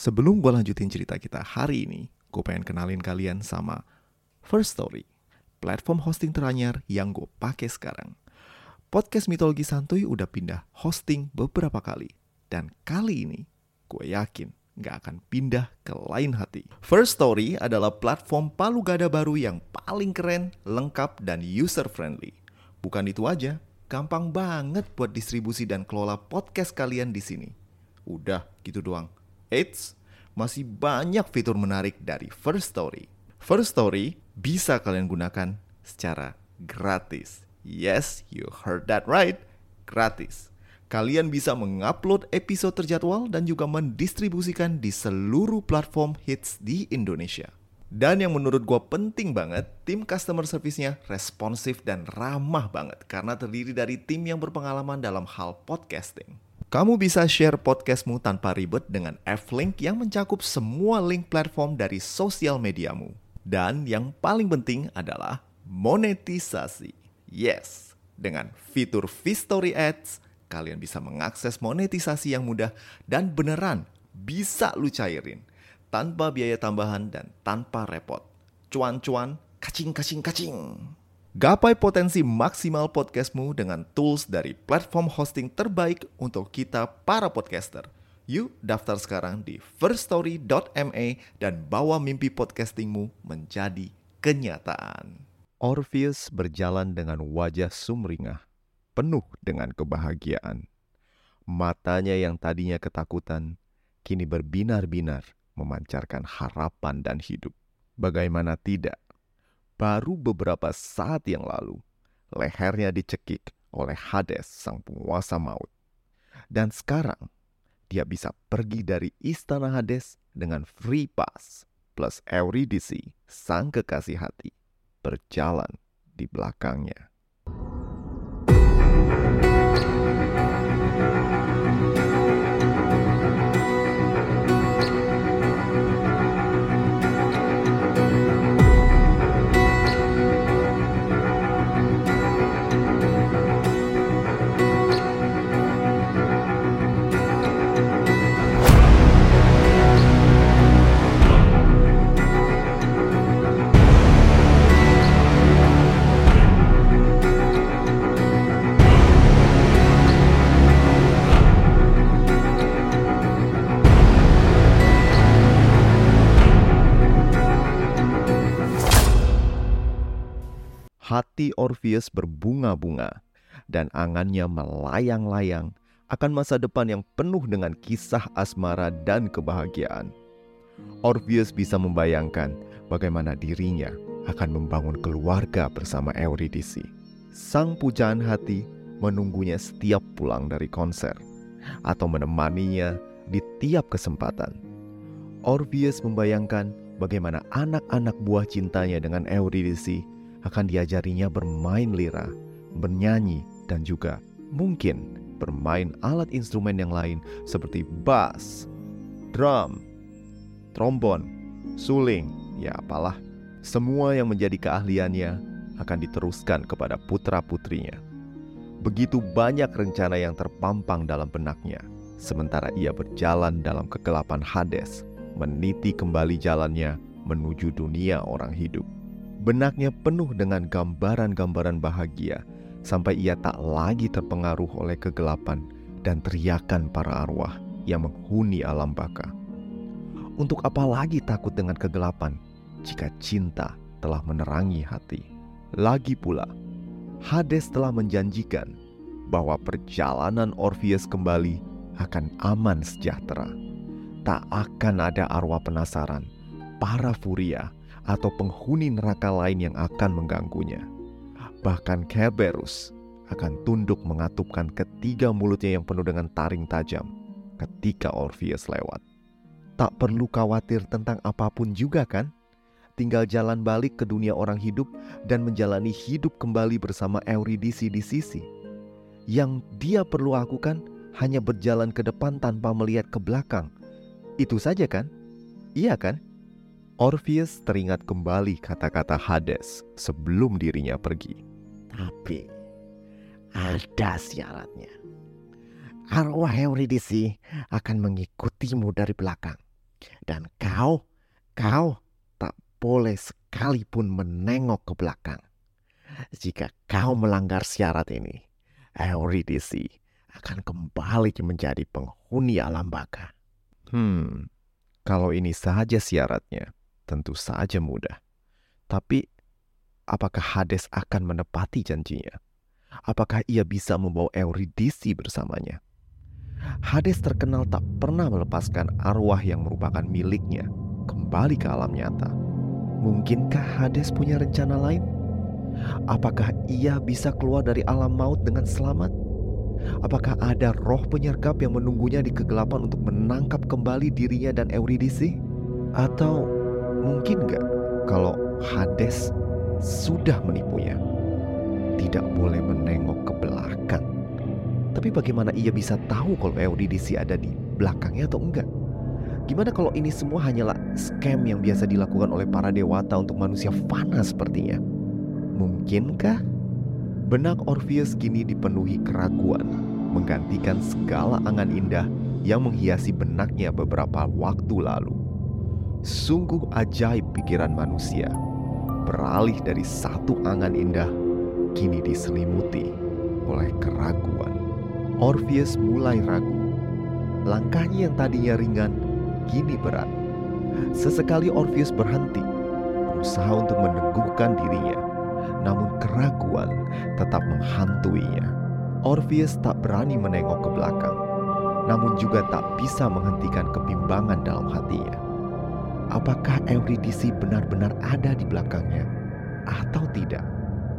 Sebelum gue lanjutin cerita kita hari ini, gue pengen kenalin kalian sama First Story, platform hosting teranyar yang gue pakai sekarang. Podcast Mitologi Santuy udah pindah hosting beberapa kali. Dan kali ini, gue yakin gak akan pindah ke lain hati. First Story adalah platform palu gada baru yang paling keren, lengkap, dan user-friendly. Bukan itu aja, gampang banget buat distribusi dan kelola podcast kalian di sini. Udah gitu doang. Eits, masih banyak fitur menarik dari First Story. First Story bisa kalian gunakan secara gratis. Yes, you heard that right. Gratis. Kalian bisa mengupload episode terjadwal dan juga mendistribusikan di seluruh platform hits di Indonesia. Dan yang menurut gue penting banget, tim customer service-nya responsif dan ramah banget karena terdiri dari tim yang berpengalaman dalam hal podcasting. Kamu bisa share podcastmu tanpa ribet dengan F-Link yang mencakup semua link platform dari sosial mediamu. Dan yang paling penting adalah monetisasi. Yes, dengan fitur V-Story Ads, kalian bisa mengakses monetisasi yang mudah dan beneran bisa lu cairin tanpa biaya tambahan dan tanpa repot. Cuan-cuan, kacing-kacing-kacing. Gapai potensi maksimal podcastmu dengan tools dari platform hosting terbaik untuk kita para podcaster. Yuk daftar sekarang di firststory.me dan bawa mimpi podcastingmu menjadi kenyataan. Orpheus berjalan dengan wajah sumringah, penuh dengan kebahagiaan. Matanya yang tadinya ketakutan, kini berbinar-binar memancarkan harapan dan hidup. Bagaimana tidak? Baru beberapa saat yang lalu, lehernya dicekik oleh Hades, sang penguasa maut. Dan sekarang, dia bisa pergi dari istana Hades dengan free pass plus Eurydice, sang kekasih hati, berjalan di belakangnya. Hati Orpheus berbunga-bunga dan angannya melayang-layang akan masa depan yang penuh dengan kisah asmara dan kebahagiaan. Orpheus bisa membayangkan bagaimana dirinya akan membangun keluarga bersama Eurydice. Sang pujaan hati menunggunya setiap pulang dari konser atau menemaninya di tiap kesempatan. Orpheus membayangkan bagaimana anak-anak buah cintanya dengan Eurydice akan diajarinya bermain lira, bernyanyi, dan juga mungkin bermain alat instrumen yang lain seperti bass, drum, trombon, suling, ya apalah. Semua yang menjadi keahliannya akan diteruskan kepada putra-putrinya. Begitu banyak rencana yang terpampang dalam benaknya, sementara ia berjalan dalam kegelapan Hades, meniti kembali jalannya menuju dunia orang hidup. Benaknya penuh dengan gambaran-gambaran bahagia sampai ia tak lagi terpengaruh oleh kegelapan dan teriakan para arwah yang menghuni alam baka. Untuk apa lagi takut dengan kegelapan jika cinta telah menerangi hati? Lagi pula, Hades telah menjanjikan bahwa perjalanan Orpheus kembali akan aman sejahtera. Tak akan ada arwah penasaran, para furia, atau penghuni neraka lain yang akan mengganggunya. Bahkan Kerberus akan tunduk mengatupkan ketiga mulutnya yang penuh dengan taring tajam ketika Orpheus lewat. Tak perlu khawatir tentang apa pun juga kan? Tinggal jalan balik ke dunia orang hidup dan menjalani hidup kembali bersama Eurydice di sisi. Yang dia perlu lakukan hanya berjalan ke depan tanpa melihat ke belakang. Itu saja kan? Iya kan? Orpheus teringat kembali kata-kata Hades sebelum dirinya pergi. Tapi ada syaratnya. Arwah Eurydice akan mengikutimu dari belakang. Dan kau, kau tak boleh sekalipun menengok ke belakang. Jika kau melanggar syarat ini, Eurydice akan kembali menjadi penghuni alam baka. Hmm, kalau ini saja syaratnya, tentu saja mudah. Tapi, apakah Hades akan menepati janjinya? Apakah ia bisa membawa Eurydice bersamanya? Hades terkenal tak pernah melepaskan arwah yang merupakan miliknya kembali ke alam nyata. Mungkinkah Hades punya rencana lain? Apakah ia bisa keluar dari alam maut dengan selamat? Apakah ada roh penyergap yang menunggunya di kegelapan untuk menangkap kembali dirinya dan Eurydice? Atau mungkin nggak kalau Hades sudah menipunya? Tidak boleh menengok ke belakang. Tapi bagaimana ia bisa tahu kalau Eurydice ada di belakangnya atau enggak? Gimana kalau ini semua hanyalah scam yang biasa dilakukan oleh para dewata untuk manusia fana sepertinya? Mungkinkah? Benak Orpheus kini dipenuhi keraguan, menggantikan segala angan indah yang menghiasi benaknya beberapa waktu lalu. Sungguh ajaib pikiran manusia, beralih dari satu angan indah, kini diselimuti oleh keraguan. Orpheus mulai ragu. Langkahnya yang tadinya ringan, kini berat. Sesekali Orpheus berhenti, berusaha untuk meneguhkan dirinya namun keraguan tetap menghantuinya. Orpheus tak berani menengok ke belakang, namun juga tak bisa menghentikan kebimbangan dalam hatinya. Apakah Eurydice benar-benar ada di belakangnya atau tidak?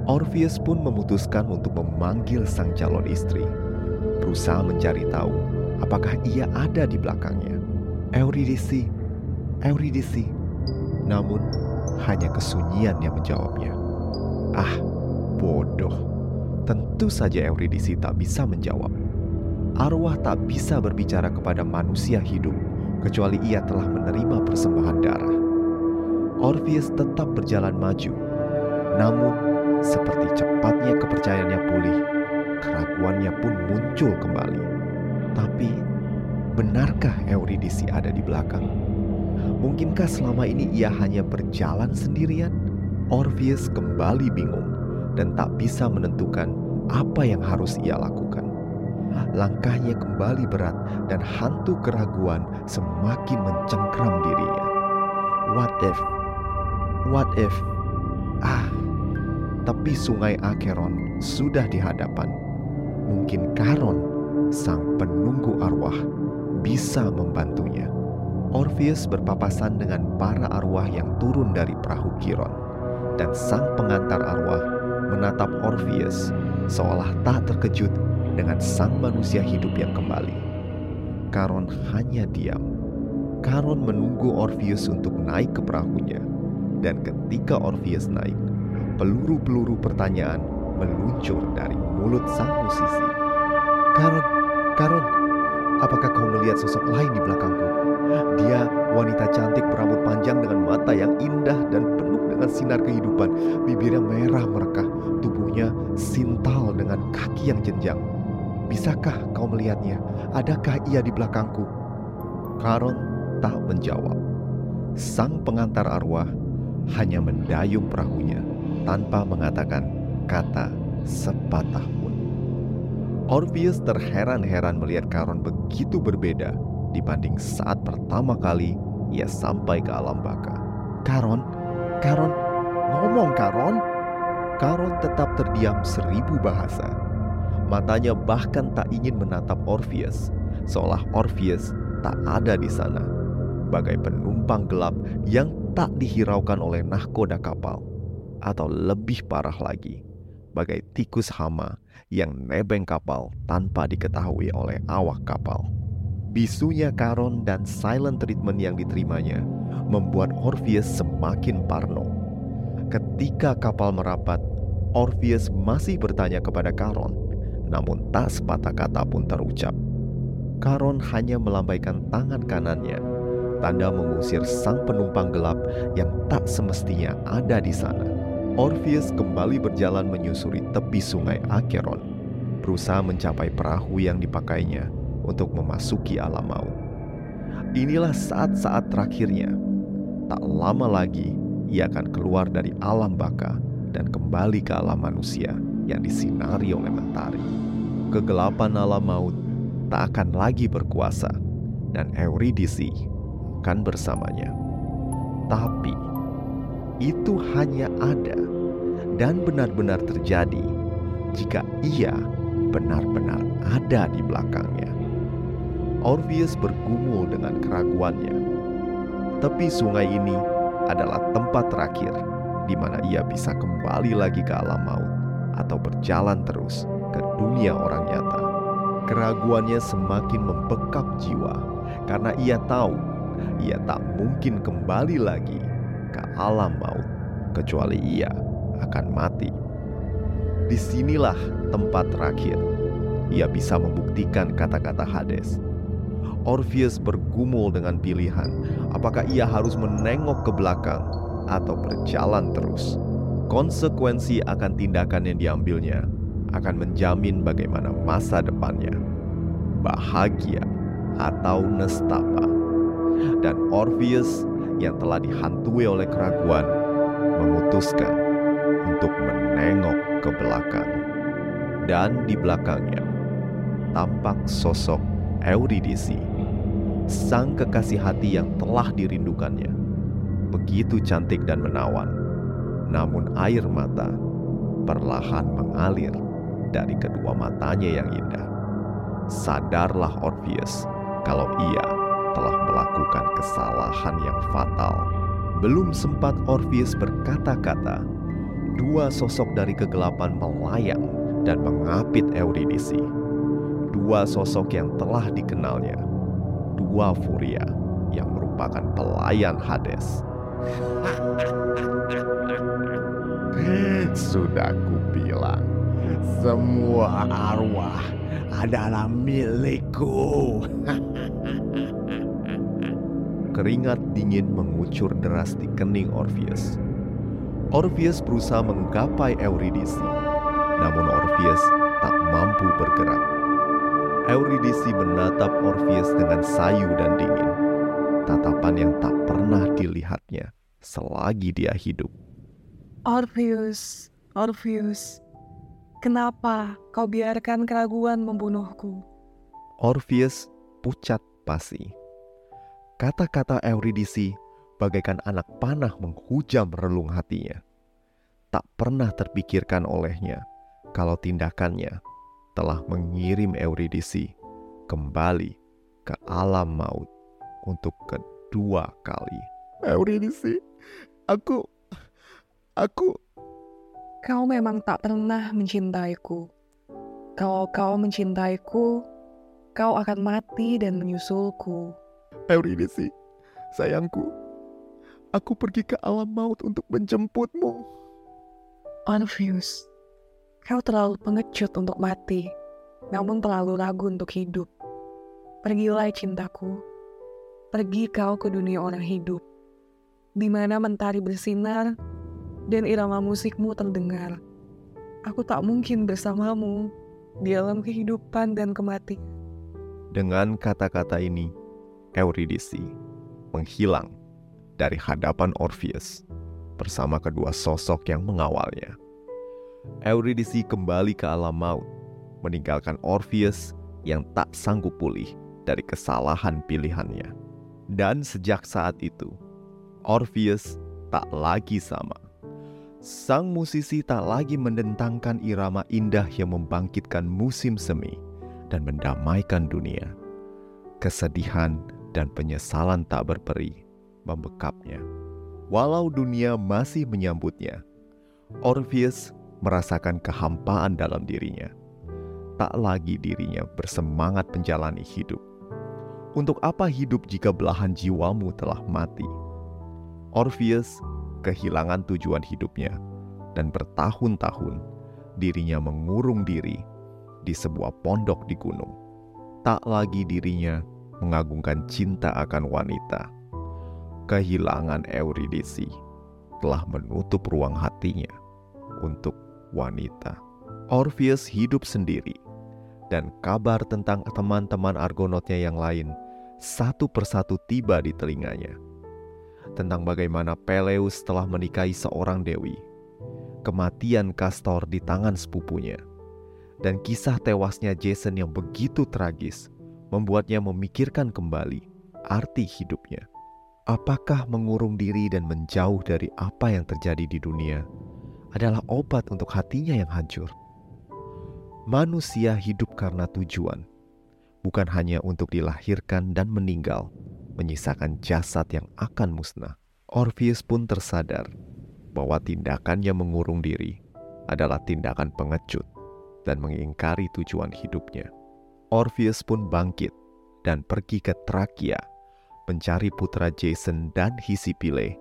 Orpheus pun memutuskan untuk memanggil sang calon istri, berusaha mencari tahu apakah ia ada di belakangnya. Eurydice, Eurydice, namun hanya kesunyian yang menjawabnya. Ah, bodoh. Tentu saja Eurydice tak bisa menjawab. Arwah tak bisa berbicara kepada manusia hidup kecuali ia telah menerima persembahan darah. Orpheus tetap berjalan maju. Namun, seperti cepatnya kepercayaannya pulih, keraguannya pun muncul kembali. Tapi, benarkah Eurydice ada di belakang? Mungkinkah selama ini ia hanya berjalan sendirian? Orpheus kembali bingung dan tak bisa menentukan apa yang harus ia lakukan. Langkahnya kembali berat dan hantu keraguan semakin mencengkram dirinya. What if? What if? Ah, tepi sungai Acheron sudah di hadapan. Mungkin Karon, sang penunggu arwah, bisa membantunya. Orpheus berpapasan dengan para arwah yang turun dari perahu Kiron dan sang pengantar arwah menatap Orpheus seolah tak terkejut dengan sang manusia hidup yang kembali. Karon hanya diam. Karon menunggu Orpheus untuk naik ke perahunya. Dan ketika Orpheus naik, peluru-peluru pertanyaan meluncur dari mulut sang musisi. Karon, Karon, apakah kau melihat sosok lain di belakangku? Dia wanita cantik berambut panjang dengan mata yang indah dan penuh dengan sinar kehidupan. Bibirnya merah merekah, tubuhnya sintal dengan kaki yang jenjang. Bisakah kau melihatnya? Adakah ia di belakangku? Karon tak menjawab. Sang pengantar arwah hanya mendayung perahunya tanpa mengatakan kata sepatah pun. Orpheus terheran-heran melihat Karon begitu berbeda dibanding saat pertama kali ia sampai ke alam baka. Karon, Karon, ngomong Karon. Karon tetap terdiam seribu bahasa. Matanya bahkan tak ingin menatap Orpheus, seolah Orpheus tak ada di sana. Bagai penumpang gelap yang tak dihiraukan oleh nahkoda kapal. Atau lebih parah lagi, bagai tikus hama yang nebeng kapal tanpa diketahui oleh awak kapal. Bisunya Karon dan silent treatment yang diterimanya membuat Orpheus semakin parno. Ketika kapal merapat, Orpheus masih bertanya kepada Karon, namun tak sepatah kata pun terucap. Karon hanya melambaikan tangan kanannya, tanda mengusir sang penumpang gelap yang tak semestinya ada di sana. Orpheus kembali berjalan menyusuri tepi sungai Acheron, berusaha mencapai perahu yang dipakainya untuk memasuki alam maut. inilah saat-saat terakhirnya. Tak lama lagi ia akan keluar dari alam baka dan kembali ke alam manusia yang disinari oleh mentari. Kegelapan alam maut tak akan lagi berkuasa dan Eurydice akan bersamanya. Tapi itu hanya ada dan benar-benar terjadi jika ia benar-benar ada di belakangnya. Orpheus bergumul dengan keraguannya. Tepi sungai ini adalah tempat terakhir di mana ia bisa kembali lagi ke alam maut atau berjalan terus ke dunia orang nyata. Keraguannya semakin membekap jiwa karena ia tahu ia tak mungkin kembali lagi ke alam maut kecuali ia akan mati. Di sinilah tempat terakhir ia bisa membuktikan kata-kata Hades. Orpheus bergumul dengan pilihan apakah ia harus menengok ke belakang atau berjalan terus. Konsekuensi akan tindakan yang diambilnya akan menjamin bagaimana masa depannya. Bahagia atau nestapa. Dan Orpheus yang telah dihantui oleh keraguan memutuskan untuk menengok ke belakang. Dan di belakangnya tampak sosok Eurydice, sang kekasih hati yang telah dirindukannya. Begitu cantik dan menawan, namun air mata perlahan mengalir dari kedua matanya yang indah. Sadarlah Orpheus kalau ia telah melakukan kesalahan yang fatal. Belum sempat Orpheus berkata-kata, dua sosok dari kegelapan melayang dan mengapit Eurydice. Dua sosok yang telah dikenalnya, dua furia yang merupakan pelayan Hades. Sudah kubilang, semua arwah adalah milikku. Keringat dingin mengucur deras di kening Orpheus. Orpheus berusaha menggapai Eurydice, namun Orpheus tak mampu bergerak. Eurydice menatap Orpheus dengan sayu dan dingin, tatapan yang tak pernah dilihatnya selagi dia hidup. Orpheus, Orpheus, kenapa kau biarkan keraguan membunuhku? Orpheus pucat pasi. Kata-kata Eurydice bagaikan anak panah menghujam relung hatinya. Tak pernah terpikirkan olehnya kalau tindakannya telah mengirim Eurydice kembali ke alam maut untuk kedua kali. Eurydice, aku, aku, Kau memang tak pernah mencintaiku. Kalau kau mencintaiku, kau akan mati dan menyusulku. Eurydice, sayangku, aku pergi ke alam maut untuk menjemputmu. Orpheus, kau terlalu pengecut untuk mati, namun terlalu ragu untuk hidup. Pergilah cintaku, pergi kau ke dunia orang hidup, di mana mentari bersinar dan irama musikmu terdengar. Aku tak mungkin bersamamu di alam kehidupan dan kematian. Dengan kata-kata ini, Eurydice menghilang dari hadapan Orpheus bersama kedua sosok yang mengawalnya. Eurydice kembali ke alam maut, meninggalkan Orpheus yang tak sanggup pulih dari kesalahan pilihannya. Dan sejak saat itu, Orpheus tak lagi sama. Sang musisi tak lagi mendentangkan irama indah yang membangkitkan musim semi dan mendamaikan dunia. Kesedihan dan penyesalan tak berperi membekapnya. Walau dunia masih menyambutnya, Orpheus merasakan kehampaan dalam dirinya. Tak lagi dirinya bersemangat menjalani hidup. Untuk apa hidup jika belahan jiwamu telah mati? Orpheus kehilangan tujuan hidupnya dan bertahun-tahun dirinya mengurung diri di sebuah pondok di gunung. Tak lagi dirinya mengagungkan cinta akan wanita. Kehilangan Eurydice telah menutup ruang hatinya untuk wanita. Orpheus hidup sendiri dan kabar tentang teman-teman Argonotnya yang lain satu persatu tiba di telinganya. Tentang bagaimana Peleus telah menikahi seorang dewi, kematian Castor di tangan sepupunya, dan kisah tewasnya Jason yang begitu tragis membuatnya memikirkan kembali arti hidupnya. Apakah mengurung diri dan menjauh dari apa yang terjadi di dunia adalah obat untuk hatinya yang hancur? Manusia hidup karena tujuan, bukan hanya untuk dilahirkan dan meninggal, menyisakan jasad yang akan musnah. Orpheus pun tersadar bahwa tindakannya mengurung diri adalah tindakan pengecut dan mengingkari tujuan hidupnya. Orpheus pun bangkit dan pergi ke Trakia mencari putra Jason dan Hisipile,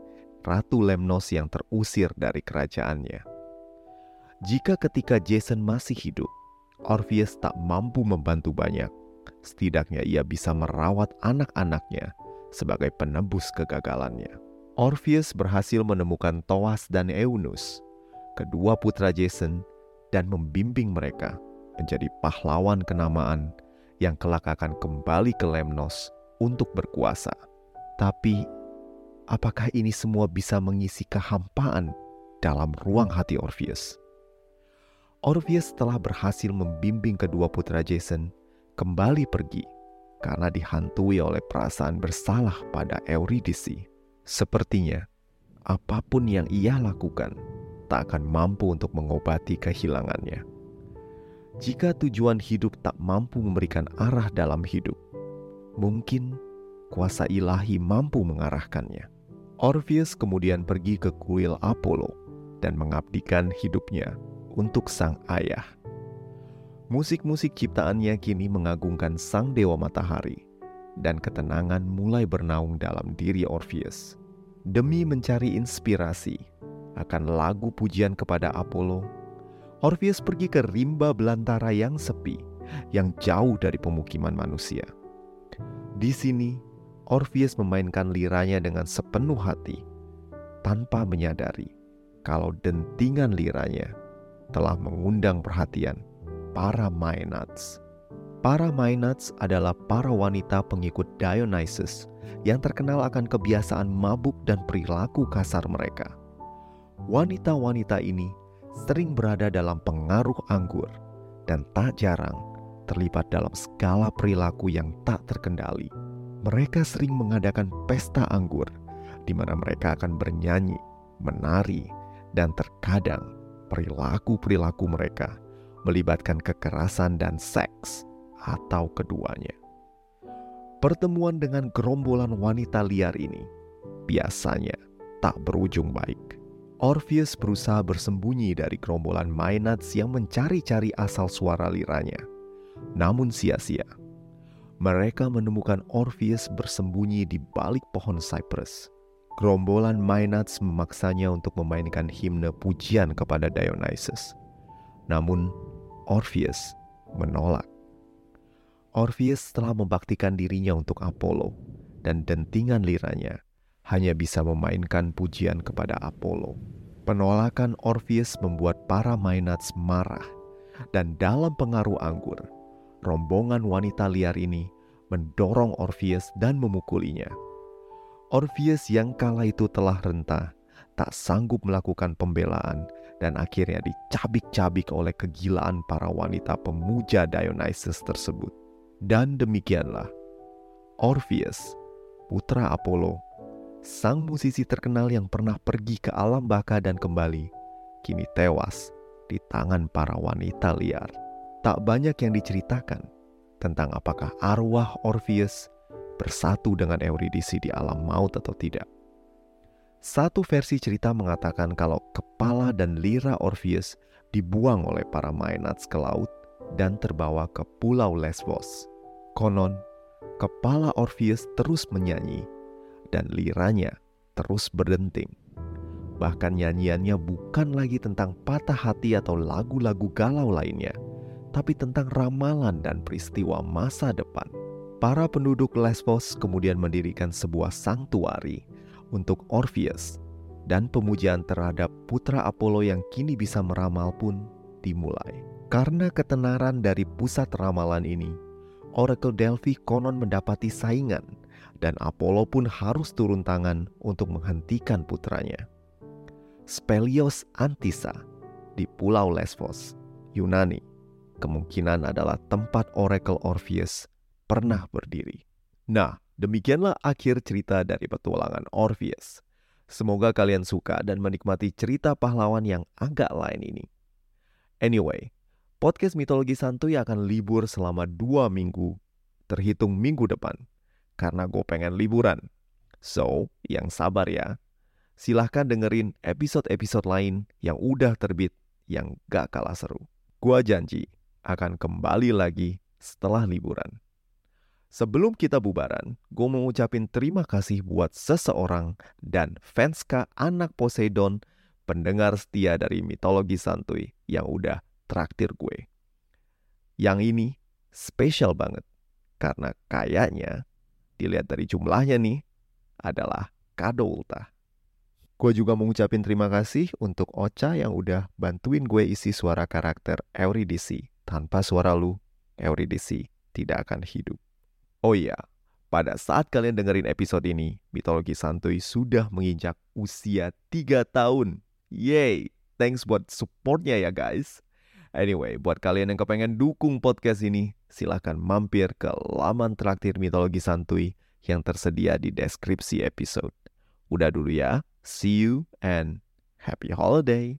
Ratu Lemnos yang terusir dari kerajaannya. Jika ketika Jason masih hidup, Orpheus tak mampu membantu banyak, setidaknya ia bisa merawat anak-anaknya sebagai penebus kegagalannya. Orpheus berhasil menemukan Toas dan Eunus, kedua putra Jason, dan membimbing mereka menjadi pahlawan kenamaan yang kelak akan kembali ke Lemnos untuk berkuasa. Tapi, apakah ini semua bisa mengisi kehampaan dalam ruang hati Orpheus? Orpheus telah berhasil membimbing kedua putra Jason kembali pergi karena dihantui oleh perasaan bersalah pada Eurydice. Sepertinya, apa pun yang ia lakukan tak akan mampu untuk mengobati kehilangannya. Jika tujuan hidup tak mampu memberikan arah dalam hidup, mungkin kuasa ilahi mampu mengarahkannya. Orpheus kemudian pergi ke kuil Apollo dan mengabdikan hidupnya untuk sang ayah. Musik-musik ciptaannya kini mengagungkan sang dewa matahari, dan ketenangan mulai bernaung dalam diri Orpheus. Demi mencari inspirasi akan lagu pujian kepada Apollo, Orpheus pergi ke rimba belantara yang sepi, yang jauh dari pemukiman manusia. Di sini, Orpheus memainkan liranya dengan sepenuh hati, tanpa menyadari kalau dentingan liranya telah mengundang perhatian para Maenads. Para Maenads adalah para wanita pengikut Dionysus yang terkenal akan kebiasaan mabuk dan perilaku kasar mereka. Wanita-wanita ini sering berada dalam pengaruh anggur dan tak jarang terlibat dalam segala perilaku yang tak terkendali. Mereka sering mengadakan pesta anggur di mana mereka akan bernyanyi, menari, dan terkadang perilaku-perilaku mereka melibatkan kekerasan dan seks atau keduanya. Pertemuan dengan gerombolan wanita liar ini biasanya tak berujung baik. Orpheus berusaha bersembunyi dari gerombolan Maenads yang mencari-cari asal suara liranya. Namun sia-sia. Mereka menemukan Orpheus bersembunyi di balik pohon cypress gerombolan Maenads memaksanya untuk memainkan himne pujian kepada Dionysus. Namun, Orpheus menolak. Orpheus telah membaktikan dirinya untuk Apollo, dan dentingan liranya hanya bisa memainkan pujian kepada Apollo. Penolakan Orpheus membuat para Maenads marah, dan dalam pengaruh anggur, rombongan wanita liar ini mendorong Orpheus dan memukulinya. Orpheus yang kala itu telah rentah, tak sanggup melakukan pembelaan dan akhirnya dicabik-cabik oleh kegilaan para wanita pemuja Dionysus tersebut. Dan demikianlah, Orpheus, putra Apollo, sang musisi terkenal yang pernah pergi ke alam baka dan kembali, kini tewas di tangan para wanita liar. Tak banyak yang diceritakan tentang apakah arwah Orpheus bersatu dengan Eurydice di alam maut atau tidak. Satu versi cerita mengatakan kalau kepala dan lira Orpheus dibuang oleh para Maenads ke laut dan terbawa ke pulau Lesbos. Konon, kepala Orpheus terus menyanyi dan liranya terus berdenting. Bahkan nyanyiannya bukan lagi tentang patah hati atau lagu-lagu galau lainnya, tapi tentang ramalan dan peristiwa masa depan. Para penduduk Lesbos kemudian mendirikan sebuah sanktuari untuk Orpheus dan pemujaan terhadap putra Apollo yang kini bisa meramal pun dimulai. Karena ketenaran dari pusat ramalan ini, Oracle Delphi konon mendapati saingan dan Apollo pun harus turun tangan untuk menghentikan putranya. Spelios Antissa di Pulau Lesbos, Yunani, kemungkinan adalah tempat Oracle Orpheus pernah berdiri. Nah, demikianlah akhir cerita dari petualangan Orpheus. Semoga kalian suka dan menikmati cerita pahlawan yang agak lain ini. Anyway, podcast mitologi santuy akan libur selama dua minggu, terhitung minggu depan karena gue pengen liburan. So, yang sabar ya. Silahkan dengerin episode-episode lain yang udah terbit yang gak kalah seru. Gua janji akan kembali lagi setelah liburan. Sebelum kita bubaran, gue mau ngucapin terima kasih buat seseorang dan fans fanska anak Poseidon, pendengar setia dari mitologi santuy yang udah traktir gue. Yang ini spesial banget, karena kayaknya dilihat dari jumlahnya nih, adalah kado ultah. Gue juga mau ngucapin terima kasih untuk Ocha yang udah bantuin gue isi suara karakter Eurydice. Tanpa suara lu, Eurydice tidak akan hidup. Oh iya, pada saat kalian dengerin episode ini, Mitologi Santuy sudah menginjak usia 3 tahun. Yay! Thanks buat supportnya ya guys. Anyway, buat kalian yang kepengen dukung podcast ini, silahkan mampir ke laman traktir mitologi santuy yang tersedia di deskripsi episode. Udah dulu ya, see you and happy holiday!